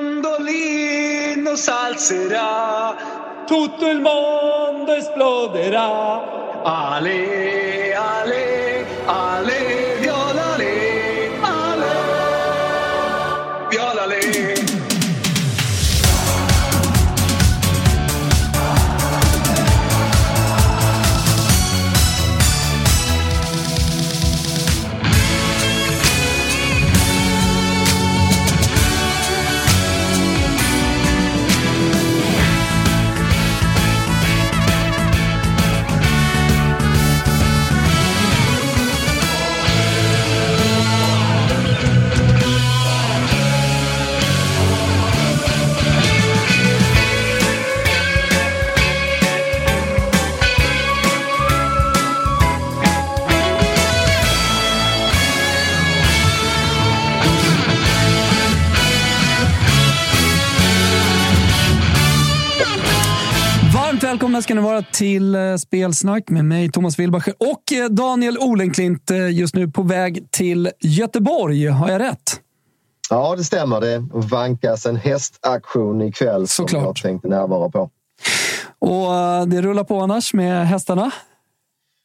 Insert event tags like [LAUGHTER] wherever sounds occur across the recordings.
Mandolino s'alzerà, tutto il mondo esploderà. Ale, ale, ale, välkomna ska ni vara till eh, Spelsnack med mig, Thomas Wilbacher och eh, Daniel Olenklint. eh, Just nu på väg till Göteborg. Har jag rätt? Ja, det stämmer. Det vankas en hästaktion ikväll som Såklart. jag tänkte närvara på. Och det rullar på annars med hästarna.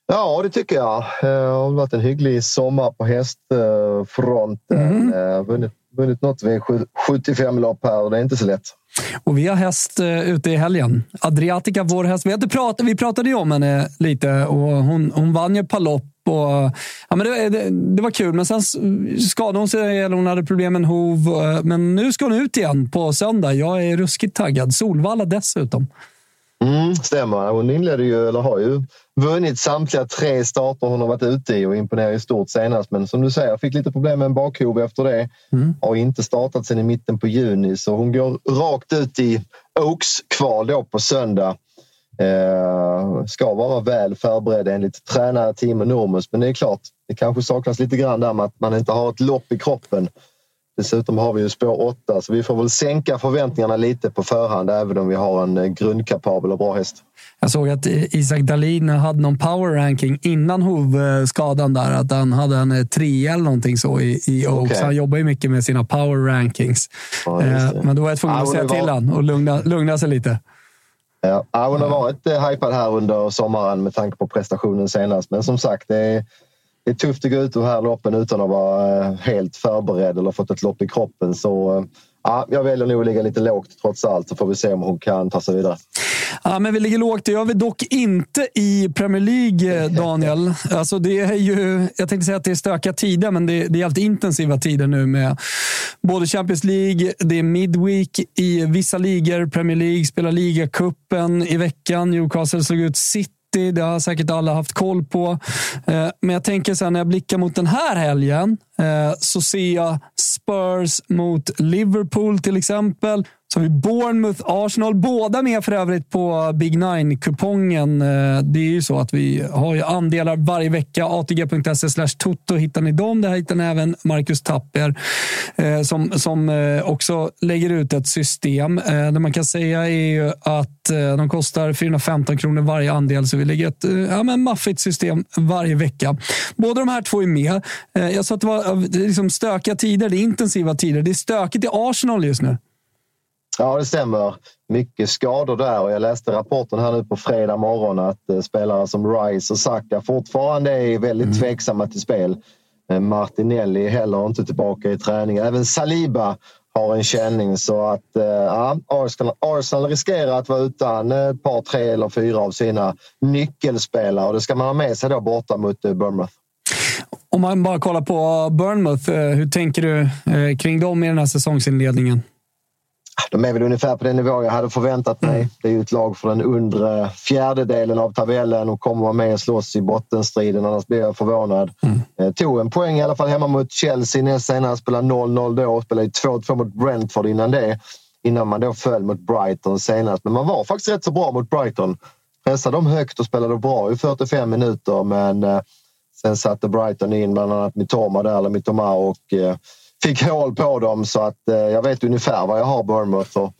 Ja, det tycker jag. Det har varit en hygglig sommar på hästfronten. Mm. Vunnit, vunnit något vid sju- 75 lopp här och det är inte så lätt. Och vi har häst eh, ute i helgen. Adriatica, vår häst. Vi, har inte pratat, vi pratade ju om henne lite och hon, hon vann ju ett par lopp. Och, ja, men det, det, det var kul, men sen skadade hon sig eller hon hade problem med en hov. eh, Men nu ska hon ut igen på söndag. Jag är ruskigt taggad. Solvalla dessutom. Mm, stämmer. Hon inledde ju, eller har ju vunnit samtliga tre starter hon har varit ute i och imponerar i stort senast. Men som du säger, fick lite problem med en bakhov efter det. Har inte startat sedan i mitten på juni så hon går rakt ut i Oaks kval då på söndag. Eh, ska vara väl förberedd enligt tränare Timo Nurmos. Men det är klart, det kanske saknas lite grann där med att man inte har ett lopp i kroppen. Dessutom har vi ju spår 8 så vi får väl sänka förväntningarna lite på förhand även om vi har en eh, grundkapabel och bra häst. Jag såg att Isak Dahlin hade någon power ranking innan hovskadan där. Att han hade en eh, trea eller någonting så i, i Oaks. Okej. Han jobbar ju mycket med sina power rankings. Ja. Eh, Men då var jag tvungen att säga var- till han och lugna, lugna sig lite. Ja, hon har varit eh, hypad här under sommaren med tanke på prestationen senast. Men som sagt, det är, det är tufft att gå ut de här loppen utan att vara eh, helt förberedd eller fått ett lopp i kroppen. Så eh, ja, jag väljer nog att ligga lite lågt trots allt så får vi se om hon kan ta sig vidare. Ja, men vi ligger lågt. Det gör vi dock inte i Premier League, eh, Daniel. [LAUGHS] Alltså, det är ju, jag tänkte säga att det är stökiga tider, men det, det är alltid intensiva tider nu med både Champions League, det är Midweek i vissa ligor. Premier League spelar ligacupen i veckan. Newcastle slog ut City. Det har säkert alla haft koll på. Eh, men jag tänker så här, när jag blickar mot den här helgen Eh, så ser jag Spurs mot Liverpool till exempel. Så har vi Bournemouth, Arsenal. Båda med för övrigt på Big Nine-kupongen. Eh, det är ju så att vi har ju andelar varje vecka. ATG.se slash toto hittar ni dem. Där hittar ni även Marcus Tapper eh, som, som också lägger ut ett system. Det man kan säga är ju att de kostar 415 kronor varje andel. Så vi lägger ett ja, men maffigt system varje vecka. Båda de här två är med. Jag sa att det var det är liksom stökiga tider. Det är intensiva tider. Det är stökigt i Arsenal just nu. Ja, det stämmer. Mycket skador där och jag läste rapporten här nu på fredag morgon att eh, spelare som Rice och Saka fortfarande är väldigt tveksamma till spel. Martinelli är heller inte tillbaka i träning. Även Saliba har en känning så att ja, Arsenal, Arsenal riskerar att vara utan ett par, tre eller fyra av sina nyckelspelare och det ska man ha med sig då borta mot Bournemouth. Om man bara kollar på Bournemouth, hur tänker du kring dem i den här säsongsinledningen? De är väl ungefär på den nivå jag hade förväntat mig. Mm. Det är ju ett lag för den undre fjärdedelen av tabellen och kommer vara med och slåss i bottenstriden. Annars blir jag förvånad. Mm. Eh, tog en poäng i alla fall hemma mot Chelsea näst senast. Spelade 0-0 då och spelade 2-2 mot Brentford innan det. Innan man då föll mot Brighton senast. Men man var faktiskt rätt så bra mot Brighton. Pressade dem högt och spelade bra i 45 minuter men eh, sen satte Brighton in bland annat Mitoma där, eller Mitoma och eh, fick hål på dem så att eh, jag vet ungefär vad jag har Bournemouth. Och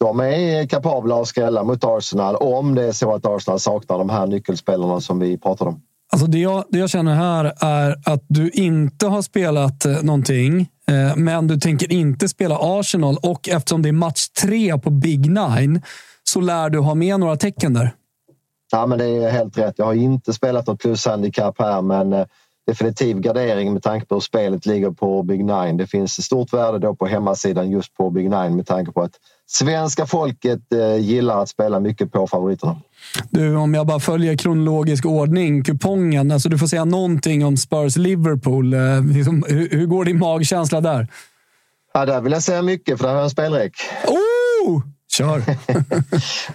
de är kapabla att skrälla mot Arsenal om det är så att Arsenal saknar de här nyckelspelarna som vi pratade om. Alltså det, jag, det jag känner här är att du inte har spelat eh, någonting, eh, men du tänker inte spela Arsenal och eftersom det är match tre på Big Nine så lär du ha med några tecken där. Ja, men det är helt rätt. Jag har inte spelat något plushandikapp här, men definitiv gardering med tanke på hur spelet ligger på Big Nine. Det finns stort värde då på hemmasidan just på Big Nine med tanke på att svenska folket eh, gillar att spela mycket på favoriterna. Du, om jag bara följer kronologisk ordning, kupongen. Alltså du får säga någonting om Spurs-Liverpool. Eh, liksom, hur, hur, går din magkänsla där? Ja, där vill jag säga mycket, för där har jag en spelrek. Oh! Kör!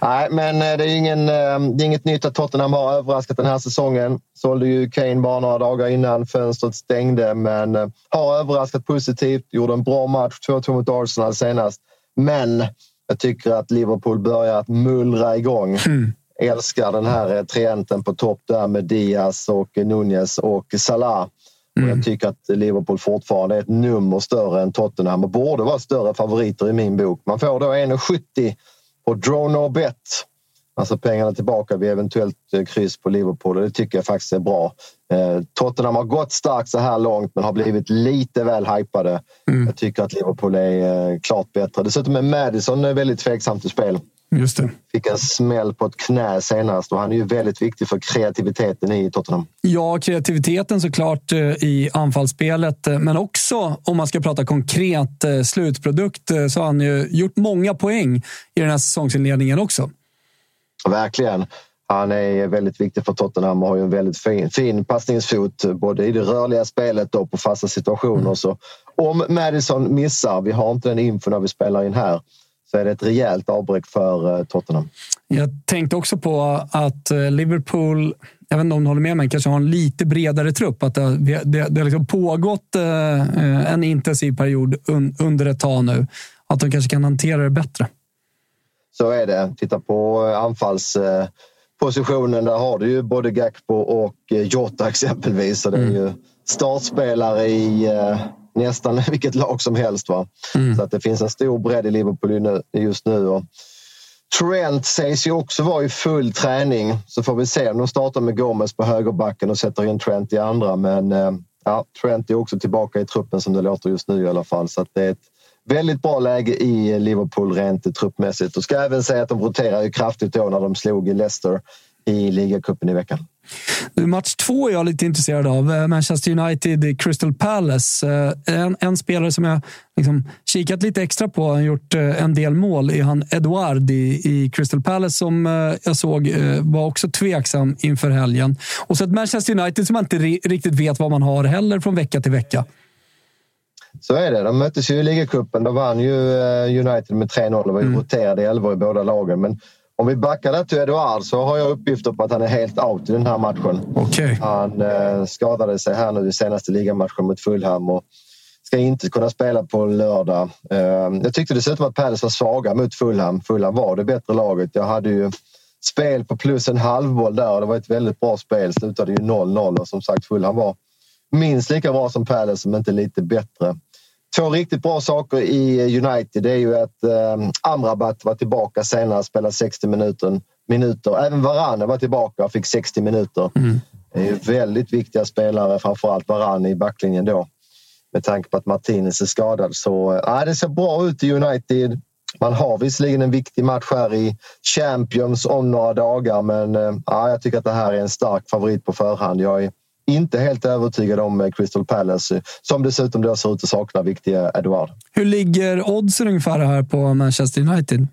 [LAUGHS] Nej, men eh, det är, ingen, eh, det är inget nytt att Tottenham har överraskat den här säsongen. Sålde ju Kane bara några dagar innan fönstret stängde, men eh, har överraskat positivt. Gjorde en bra match, 2-2 mot Arsenal senast. Men jag tycker att Liverpool börjar att mullra igång. Mm. Älskar den här trienten på topp där med Diaz och Nunez och Salah. Mm. jag tycker att Liverpool fortfarande är ett nummer större än Tottenham och borde vara större favoriter i min bok. Man får då 1,70 på draw no bet. Alltså pengarna tillbaka vid eventuellt eh, kryss på Liverpool och det tycker jag faktiskt är bra. Eh, Tottenham har gått starkt så här långt men har blivit lite väl hypade. Mm. Jag tycker att Liverpool är eh, klart bättre. Dessutom är Madison väldigt tveksam till spel. Just det. Fick en smäll på ett knä senast och han är ju väldigt viktig för kreativiteten i Tottenham. Ja, kreativiteten såklart eh, i anfallsspelet, eh, men också om man ska prata konkret eh, slutprodukt så har han ju gjort många poäng i den här säsongsinledningen också. Verkligen. Han är väldigt viktig för Tottenham och har ju en väldigt fin, fin passningsfot både i det rörliga spelet och på fasta situationer. Mm. Så om Madison missar, vi har inte den info när vi spelar in här, så är det ett rejält avbräck för eh, Tottenham. Jag tänkte också på att eh, Liverpool, jag vet inte om du håller med mig, kanske har en lite bredare trupp. Att det, det, det har liksom pågått eh, en intensiv period under ett tag nu. Att de kanske kan hantera det bättre. Så är det. Titta på anfallspositionen. Där har du ju både Gakpo och Jota exempelvis. Så det är mm. ju startspelare i nästan [LAUGHS] vilket lag som helst. Va? Mm. Så att det finns en stor bredd i Liverpool just nu. Och Trent sägs ju också vara i full träning. Så får vi se om de startar med Gomez på högerbacken och sätter in Trent i andra. Men eh, ja, Trent är också tillbaka i truppen som det låter just nu i alla fall. Så det är ett väldigt bra läge i Liverpool rent truppmässigt. Och ska även säga att de roterar ju kraftigt då när de slog Leicester i ligacupen i veckan. Match två är jag lite intresserad av. Eh, Manchester United, Crystal Palace. Eh, en, en spelare som jag liksom kikat lite extra på, har gjort eh, en del mål, är han Edouard i, i Crystal Palace som jag såg var också tveksam inför helgen. Och så ett Manchester United som man inte riktigt vet vad man har heller från vecka till vecka. Så är det. De möttes ju i ligacupen. Då vann ju United med 3-0 och var mm. roterade elvor i båda lagen. Men om vi backar där till Eduard så har jag uppgifter på att han är helt out i den här matchen. Okay. Han eh, skadade sig här nu i senaste ligamatchen mot Fulham och ska inte kunna spela på lördag. Eh, jag tyckte dessutom att Palace var svaga mot Fulham. Fulham var det bättre laget. Jag hade ju spel på plus en halvboll där och det var ett väldigt bra spel. Slutade ju 0-0 och som sagt Fulham var minst lika bra som Palace, om inte lite bättre. Två riktigt bra saker i United det är ju att eh, Amrabat var tillbaka senare, spelade 60 minuter. minuter. Även Varane var tillbaka och fick 60 minuter. Mm. Det är ju väldigt viktiga spelare, framförallt Varane i backlinjen då. Med tanke på att Martinez är skadad. Så äh, det ser bra ut i United. Man har visserligen en viktig match här i Champions om några dagar men äh, jag tycker att det här är en stark favorit på förhand. Jag är inte helt övertygad om eh, Crystal Palace som dessutom då ser ut att sakna viktiga Eduard. Hur ligger oddsen ungefär här på Manchester United?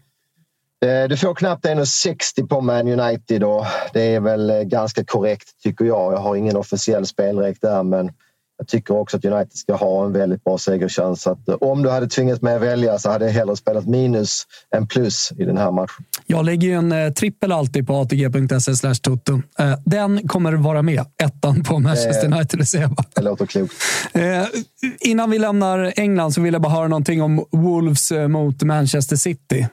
Eh, du får knappt 1,60 på Man United och det är väl ganska korrekt tycker jag. Jag har ingen officiell spelräk där men jag tycker också att United ska ha en väldigt bra segerchans. Att, eh, om du hade tvingats mig att välja så hade jag hellre spelat minus än plus i den här matchen. Jag lägger ju en eh, trippel alltid på atg.se toto. Eh, den kommer vara med, ettan på Manchester eh, United. Det, det låter klokt. Innan vi lämnar England så vill jag bara höra någonting om Wolves mot Manchester City.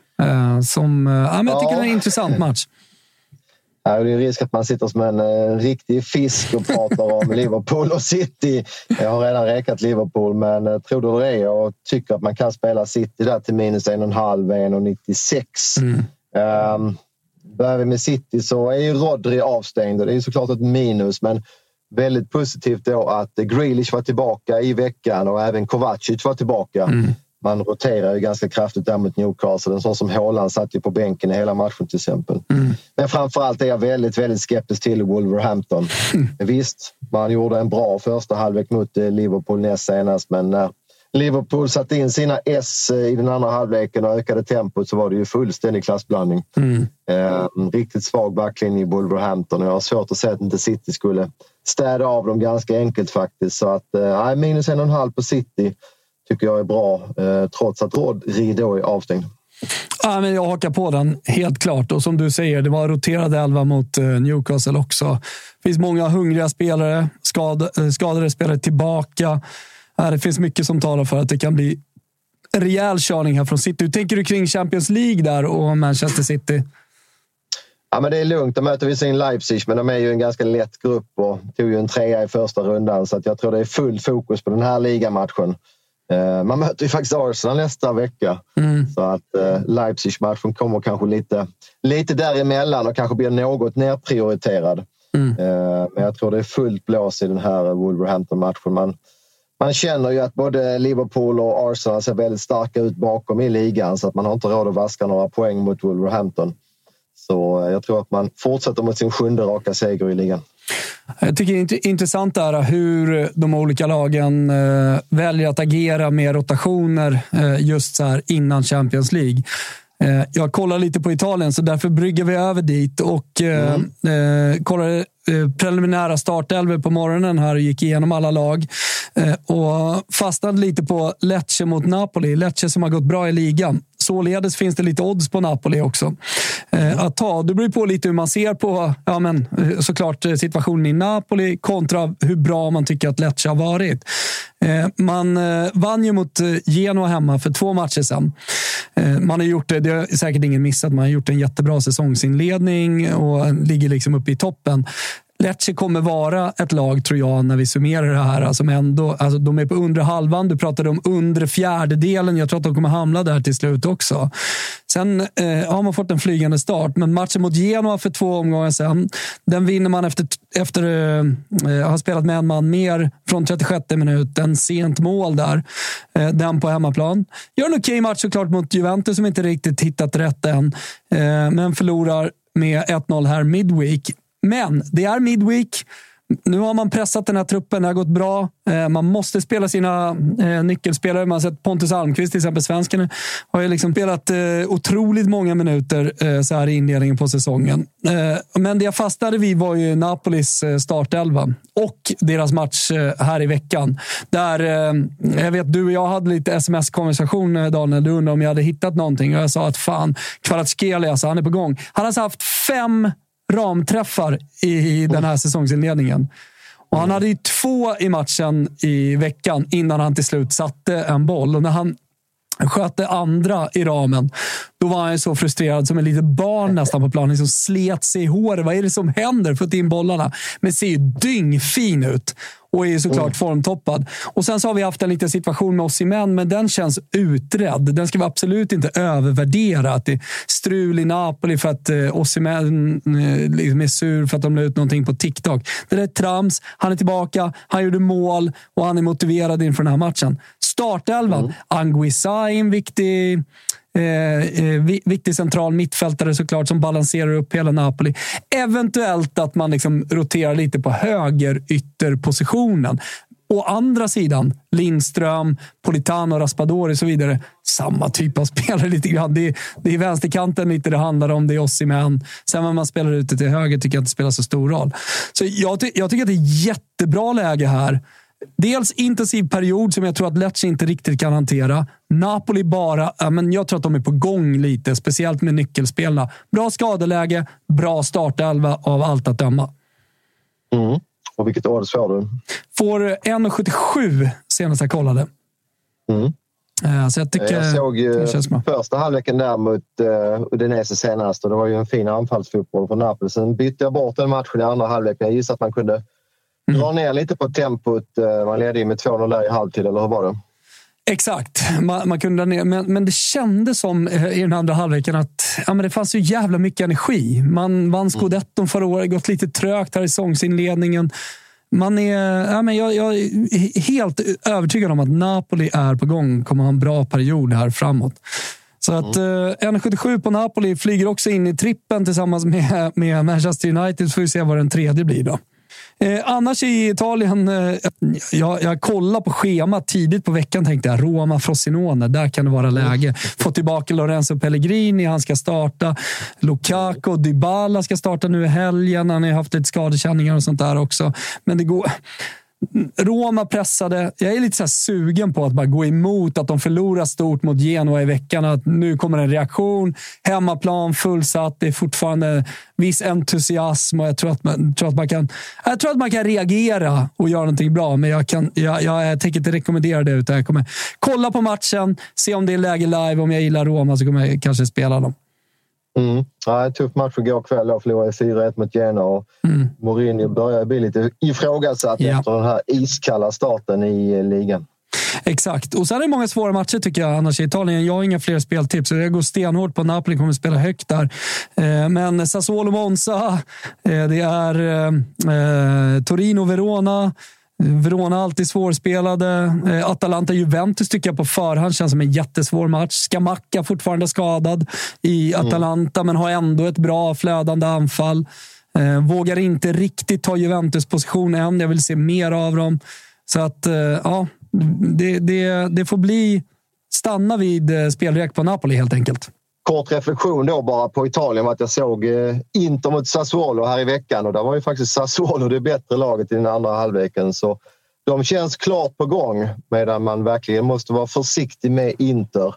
Som, ja, men jag tycker ja. det är en intressant match. Ja, det är risk att man sitter som en eh, riktig fisk och pratar om [LAUGHS] Liverpool och City. Jag har redan räknat Liverpool, men eh, tror du det? Jag tycker att man kan spela City där till minus 1,5, 1,96. Mm. Um, börjar vi med City så är ju Rodri avstängd och det är såklart ett minus, men väldigt positivt då att Grealish var tillbaka i veckan och även Kovacic var tillbaka. Mm man roterar ju ganska kraftigt där mot Newcastle. En sån som Haaland satt ju på bänken i hela matchen till exempel. Mm. Men framförallt är jag väldigt, väldigt skeptisk till Wolverhampton. Mm. [LAUGHS] Visst, man gjorde en bra första halvlek mot eh, Liverpool näst senast, men när Liverpool satte in sina S eh, i den andra halvleken och ökade tempot så var det ju fullständig klassblandning. Mm. Eh, riktigt svag backlinje i Wolverhampton och jag har svårt att säga att inte City skulle städa av dem ganska enkelt faktiskt. Så att, eh, minus en och en halv på City tycker jag är bra, eh, trots att Rodri då är avstängd. Ja, men jag hakar på den, helt klart. Och som du säger, det var roterade elva mot eh, Newcastle också. Det finns många hungriga spelare, skad, eh, skadade spelare tillbaka. Det finns mycket som talar för att det kan bli en rejäl körning här från City. Hur tänker du kring Champions League där och Manchester City? Ja, men det är lugnt. De möter visserligen Leipzig, men de är ju en ganska lätt grupp och tog ju en trea i första rundan. Så att jag tror det är full fokus på den här ligamatchen. Eh, man möter ju faktiskt Arsenal nästa vecka. Mm. Så att eh, Leipzig-matchen kommer kanske lite, lite däremellan och kanske blir något nerprioriterad. Mm. Eh, men jag tror det är fullt blås i den här Wolverhampton-matchen. Man, man känner ju att både Liverpool och Arsenal ser väldigt starka ut bakom i ligan så att man har inte råd att vaska några poäng mot Wolverhampton. Så jag tror att man fortsätter mot sin sjunde raka seger i ligan. Jag tycker det är intressant är hur de olika lagen eh, väljer att agera med rotationer eh, just så här innan Champions League. Eh, jag kollar lite på Italien, så därför brygger vi över dit och mm. eh, kollar preliminära startelvor på morgonen här och gick igenom alla lag. och fastnade lite på Lecce mot Napoli. Lecce som har gått bra i ligan. Således finns det lite odds på Napoli också eh, att ta. Det beror på lite hur man ser på ja, men, eh, såklart eh, situationen i Napoli kontra hur bra man tycker att Lecce har varit. Eh, man eh, vann ju mot eh, Genoa hemma för två matcher sedan. Man har gjort det, det har säkert ingen missat, man har gjort en jättebra säsongsinledning och ligger liksom uppe i toppen. Lecce kommer vara ett lag, tror jag, när vi summerar det här, alltså, som ändå, alltså de är på undre halvan. Du pratade om undre fjärdedelen. Jag tror att de kommer hamna där till slut också. Sen eh, har man fått en flygande start, men matchen mot Genoa för två omgångar sen, den vinner man efter, efter eh, eh ha spelat med en man mer från 36 minuten, sent mål där. Eh, den på hemmaplan. Gör en okej okay match såklart mot Juventus som inte riktigt hittat rätt än, eh, men förlorar med 1-0 här midweek. Men det är midweek. Nu har man pressat den här truppen, det har gått bra. Eh, man måste spela sina eh, nyckelspelare. Man har sett Pontus Almqvist, till exempel, svensken, har ju liksom spelat eh, otroligt många minuter så här i inledningen på säsongen. Men det jag fastnade vid var ju Napolis startelva och deras match här i veckan. Där jag vet du och jag hade lite sms-konversation, Daniel. Du undrade om jag hade hittat någonting och jag sa att fan, Kvaratskhelia, alltså, han är på gång. Han har alltså haft fem ramträffar i den här säsongsinledningen. Och han hade ju två i matchen i veckan innan han till slut satte en boll. Och när han sköt det andra i ramen, då var han så frustrerad som ett litet barn nästan på planen. Liksom slet sig i håret. Vad är det som händer? Fått in bollarna. Men ser ju dyngfin ut och är såklart mm. formtoppad. Och Sen så har vi haft en liten situation med Osimhen, men den känns utredd. Den ska vi absolut inte övervärdera. Att det är strul i Napoli för att eh, Osimhen eh, liksom är sur för att de la ut någonting på TikTok. Det där är trams. Han är tillbaka, han gjorde mål och han är motiverad inför den här matchen. Startelvan. Mm. Anguissa är en viktig Eh, eh viktig central mittfältare såklart som balanserar upp hela Napoli. Eventuellt att man liksom roterar lite på höger ytterpositionen. Å andra sidan, Lindström, Politano, Raspadori och så vidare. Samma typ av [LAUGHS] spelare lite grann. Det är, det är vänsterkanten lite det handlar om. Det är Osimhen. Sen när man spelar ute till höger tycker jag inte spelar så stor roll. Så jag, ty jag tycker att det är jättebra läge här. Dels intensiv period som jag tror att Lecce inte riktigt kan hantera. Napoli bara, ja, men jag tror att de är på gång lite, speciellt med nyckelspelarna. Bra skadeläge, bra startelva av allt att döma. Mm. Och vilket odds får du? Får 1,77 senast jag kollade. Mm. Eh, så jag, tycker, jag såg ju första halvleken där mot uh, Udinese senast och det var ju en fin anfallsfotboll från Napoli. Sen bytte jag bort den matchen i andra halvlek. Jag gissar att man kunde mm. dra ner lite på tempot. Uh, man ledde ju med 2-0 där i halvtid, eller hur var det? Exakt, man, man kunde ner. Men, men det kändes som i den andra halvleken att ja, men det fanns så jävla mycket energi. Man vann scudetton förra året, gått lite trögt här i säsongsinledningen. Man är, ja, men jag, jag, är helt övertygad om att Napoli är på gång. kommer ha en bra period här framåt. Så att mm. eh, 1,77 på Napoli flyger också in i trippen tillsammans med, med Manchester United. Så får vi se vad den tredje blir då. Eh, annars i Italien, eh, jag, jag kollade på schemat tidigt på veckan tänkte jag Roma, Frosinone, där kan det vara läge. Få tillbaka Lorenzo Pellegrini, han ska starta. Lukaku Dybala ska starta nu i helgen. Han har haft lite skadekänningar och sånt där också. Men det går... Roma pressade. Jag är lite så sugen på att bara gå emot att de förlorar stort mot Genoa i veckan. Att nu kommer en reaktion. Hemmaplan fullsatt. Det är fortfarande viss entusiasm och jag tror att man, tror att man, kan, jag tror att man kan reagera och göra någonting bra. Men jag, kan, jag, jag, jag tänker inte rekommendera det. Utan jag kommer kolla på matchen, se om det är läge live. Om jag gillar Roma så kommer jag kanske spela dem. Mm. Ja, tuff match igår kväll. Jag förlorade 4-1 mot Genoa. Mm. Mourinho börjar bli lite ifrågasatt ja. efter den här iskalla starten i ligan. Exakt. Och sen är det många svåra matcher tycker jag annars i Italien. Jag har inga fler speltips. Jag går stenhårt på Napoli, kommer att spela högt där. Eh, men Sassuolo-Monza, eh, det är eh, Torino-Verona. Verona alltid svårspelade. Eh, Atalanta-Juventus tycker jag på förhand känns som en jättesvår match. Skamacka fortfarande skadad i mm. Atalanta, mm. men har ändå ett bra flödande anfall. Eh, vågar inte riktigt ta Juventus position än. Jag vill se mer av dem. Så att, eh, ja, det, det, det får bli stanna vid spelrek på Napoli helt enkelt kort reflektion då bara på Italien var att jag såg eh, Inter mot Sassuolo här i veckan och där var ju faktiskt Sassuolo det bättre laget i den andra halvleken. Så de känns klart på gång medan man verkligen måste vara försiktig med Inter.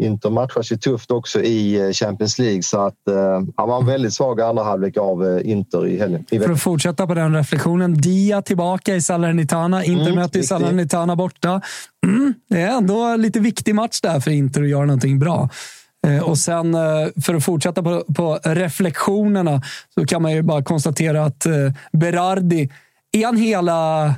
Inter matchas ju tufft också i eh, Champions League så att eh, han var en väldigt svag andra halvlek av Inter i helgen. I För att fortsätta på den reflektionen. Dia tillbaka i Salernitana. Inter mm, möter Salernitana borta. Mm, det är ändå lite viktig match där för Inter att göra någonting bra. Eh, och sen eh, för att fortsätta på, på, reflektionerna så kan man ju bara konstatera att eh, Berardi är han hela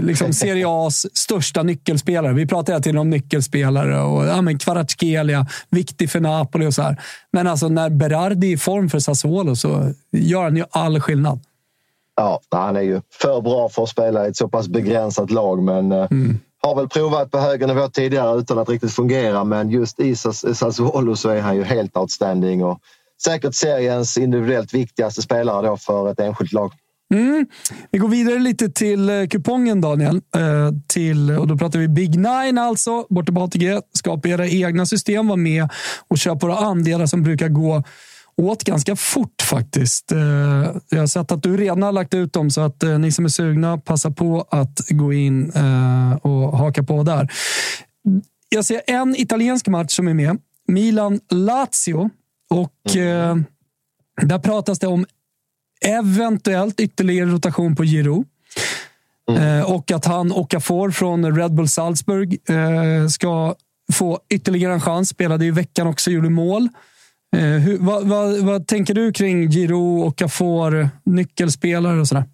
liksom [LAUGHS] Serie A's största nyckelspelare? Vi pratar hela tiden om nyckelspelare och ja, men Kvaratskhelia, viktig för Napoli och så här. Men alltså när Berardi är i form för Sassuolo så gör han ju all skillnad. Ja, han är ju för bra för att spela i ett så pass begränsat lag, men mm har väl provat på högre nivå tidigare utan att riktigt fungera men just i Sassuolo så är han ju helt outstanding och säkert seriens individuellt viktigaste spelare då för ett enskilt lag. Mm. Vi går vidare lite till eh, kupongen Daniel. Eh, till, och då pratar vi Big Nine alltså. Borta på ATG. Skapa era egna system. Var med och köp våra andelar som brukar gå åt ganska fort faktiskt. Eh, jag har sett att du redan har lagt ut dem så att eh, ni som är sugna, passa på att gå in eh, och haka på där. Jag ser en italiensk match som är med. Milan-Lazio. Och mm. där pratas det om eventuellt ytterligare rotation på Giro. Mm. Och att han Okafor från Red Bull Salzburg ska få ytterligare en chans. Spelade i veckan också, gjorde mål. Eh, hur, vad, vad, vad, tänker du kring Giro och Cafor, nyckelspelare och sådär?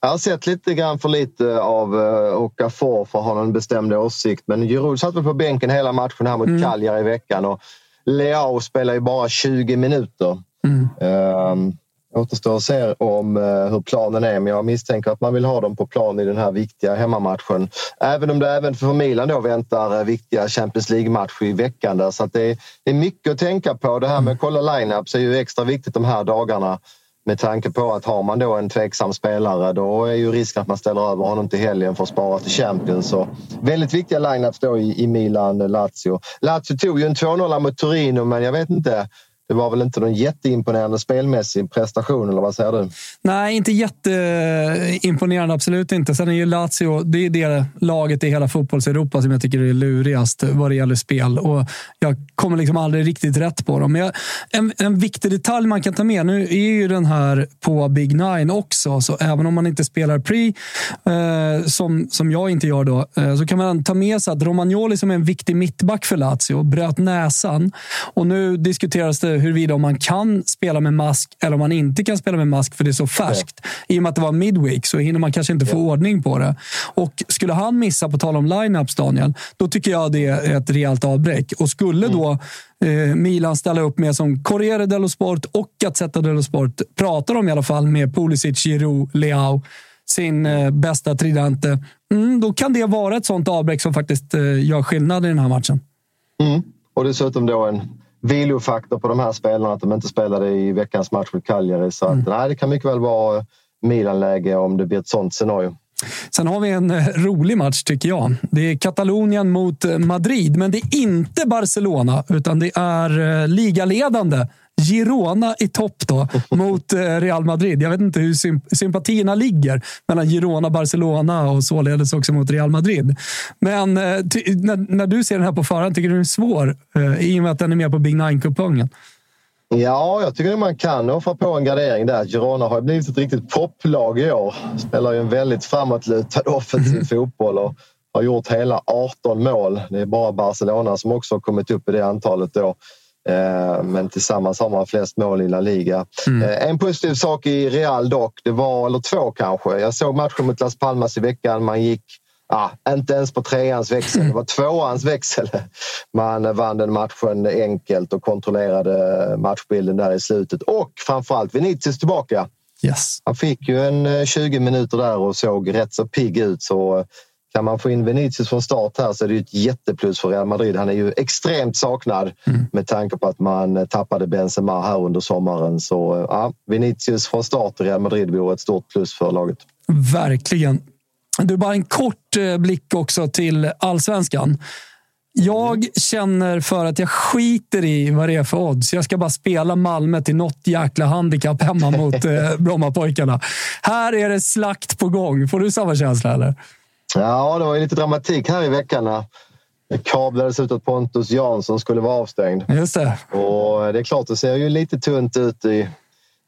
Jag har sett lite grann för lite av uh, Okafor för att ha någon bestämd åsikt. Men Giroud satt väl på bänken hela matchen här mot mm. Cagliari i veckan och Leao spelar ju bara 20 minuter. Mm. Uh, Återstår att se om eh, hur planen är, men jag misstänker att man vill ha dem på plan i den här viktiga hemmamatchen. Även om det även för Milan då väntar eh, viktiga Champions League-matcher i veckan. Där, så att det, är, mycket att tänka på. Det här med att kolla lineups är ju extra viktigt de här dagarna med tanke på att har man då en tveksam spelare då är ju risken att man ställer över honom till helgen för att spara till Champions. Så väldigt viktiga lineups då i, i Milan-Lazio. Lazio tog ju en 2-0 mot Torino men jag vet inte det var väl inte någon jätteimponerande spelmässig prestation, eller vad säger du? Nej, inte jätteimponerande. Absolut inte. Sen är ju Lazio det är det laget i hela fotbolls-Europa som jag tycker är lurigast vad det gäller spel. Och jag kommer liksom aldrig riktigt rätt på dem. Men jag, en, en viktig detalj man kan ta med, nu är ju den här på Big Nine också, så även om man inte spelar pre, eh, som, som jag inte gör då, eh, så kan man ta med sig att Romagnoli som är en viktig mittback för Lazio bröt näsan. Och nu diskuteras det huruvida man kan spela med mask eller om man inte kan spela med mask för det är så färskt. Ja. I och med att det var midweek så hinner man kanske inte få ja. ordning på det. Och skulle han missa, på tal om lineups Daniel, då tycker jag det är ett rejält avbräck. Och skulle mm. då eh, Milan ställa upp med som Corriere dello Sport och Gazzetta dello Sport pratar om i alla fall med Pulisic, Giroud, Leao sin eh, bästa tridente. Mm, då kan det vara ett sånt avbräck som faktiskt eh, gör skillnad i den här matchen. Mm. Och dessutom då en vilofaktor på de här spelarna att de inte spelade i veckans match mot Cagliari. Så att, mm. nej, det kan mycket väl vara Milan-läge om det blir ett sånt scenario. Sen har vi en eh, rolig match tycker jag. Det är Katalonien mot eh, Madrid, men det är inte Barcelona utan det är eh, ligaledande Girona i topp då [LAUGHS] mot eh, Real Madrid. Jag vet inte hur sympatierna ligger mellan Girona, Barcelona och således också mot Real Madrid. Men eh, när, när, du ser den här på förhand, tycker du den är svår? Eh, I och med att den är med på Big Nine-kupongen. Ja, jag tycker man kan offra på en gardering där. Girona har blivit ett riktigt popplag i år. Spelar ju en väldigt framåtlutad [LAUGHS] offensiv mm. fotboll och har gjort hela 18 mål. Det är bara Barcelona som också har kommit upp i det antalet då. Eh, men tillsammans har man flest mål i La Liga. Mm. Eh, en positiv sak i Real dock, det var, eller två kanske. Jag såg matchen mot Las Palmas i veckan. Man gick ah, inte ens på treans växel, det var tvåans växel. Man vann den matchen enkelt och kontrollerade matchbilden där i slutet. Och framförallt Vinicius tillbaka. Yes. Han fick ju en 20 eh, minuter där och såg rätt så pigg ut. Så kan man få in Vinicius från start här så är det ett jätteplus för Real Madrid. Han är ju extremt saknad mm. med tanke på att man tappade Benzema här under sommaren. Så ja, Vinicius från start i Real Madrid vore ett stort plus för laget. Verkligen. Du, bara en kort eh, blick också till allsvenskan. Jag känner för att jag skiter i vad det är för odds. Jag ska bara spela Malmö till något jäkla handikapp hemma mot [LAUGHS] eh, Brommapojkarna. Här är det slakt på gång. Får du samma känsla eller? Ja, det var ju lite dramatik här i veckan när det kablades ut att Pontus Jansson skulle vara avstängd. Just det. Och det är klart, det ser ju lite tunt ut i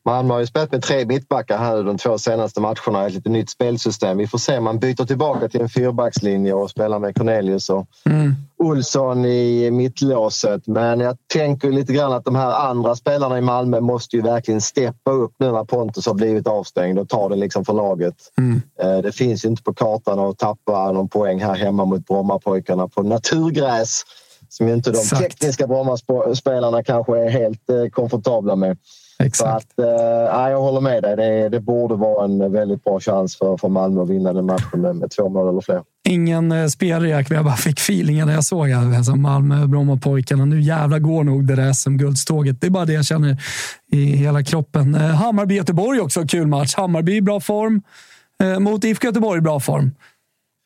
Malmö har ju spelat med tre mittbackar här de två senaste matcherna. Ett lite nytt spelsystem. Vi får se man byter tillbaka till en fyrbackslinje och spelar med Cornelius och mm. Olsson i mittlåset. Men jag tänker lite grann att de här andra spelarna i Malmö måste ju verkligen steppa upp nu när Pontus har blivit avstängd och ta det liksom för laget. Mm. Eh, det finns ju inte på kartan att tappa någon poäng här hemma mot Brommapojkarna på naturgräs som ju inte de Exakt. tekniska Brommaspelarna kanske är helt eh, komfortabla med. Exakt. Så att, eh, jag håller med dig. Det, det, borde vara en väldigt bra chans för, för Malmö att vinna den matchen med, med två mål eller fler. Ingen eh, spelrek, men jag bara fick feelingen när jag såg alltså Malmö, Brommapojkarna. Nu jävla går nog det där SM-guldståget. Det är bara det jag känner i hela kroppen. Eh, Hammarby-Göteborg också, kul match. Hammarby i bra form eh, mot IFK Göteborg i bra form.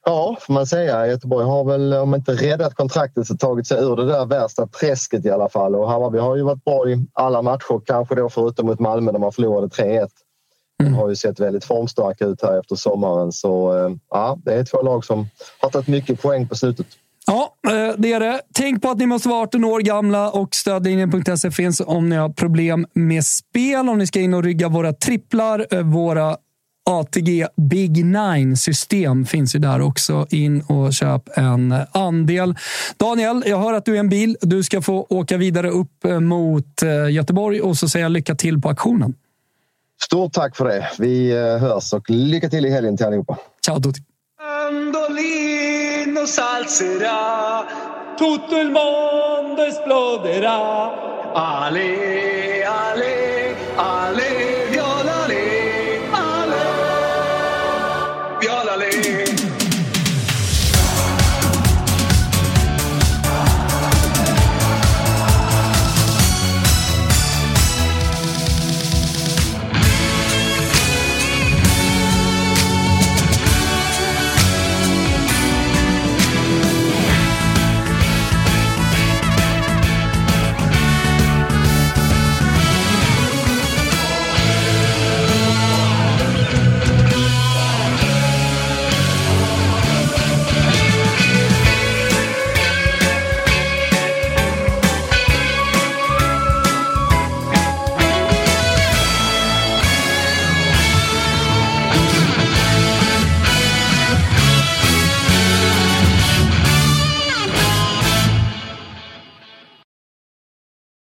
Ja, får man säga. Göteborg har väl, om inte räddat kontraktet, så tagit sig ur det där värsta träsket i alla fall. Och Hammarby har ju varit bra i alla matcher, kanske då förutom mot Malmö där man förlorade 3-1. De mm. har ju sett väldigt formstarka ut här efter sommaren. Så eh, ja, det är två lag som har tagit mycket poäng på slutet. Ja, eh, det är det. Tänk på att ni måste vara 18 år gamla och stödlinjen.se finns om ni har problem med spel. Om ni ska in och rygga våra tripplar, eh, våra ATG Big Nine system finns ju där också. In och köp en andel. Daniel, jag hör att du är en bil. Du ska få åka vidare upp eh, mot eh, Göteborg och så säger jag lycka till på auktionen. Stort tack för det. Vi eh, hörs och lycka till i helgen till allihopa. Ciao tutti. Mandolino salserà tutto il mondo esploderà. Ale, ale, ale.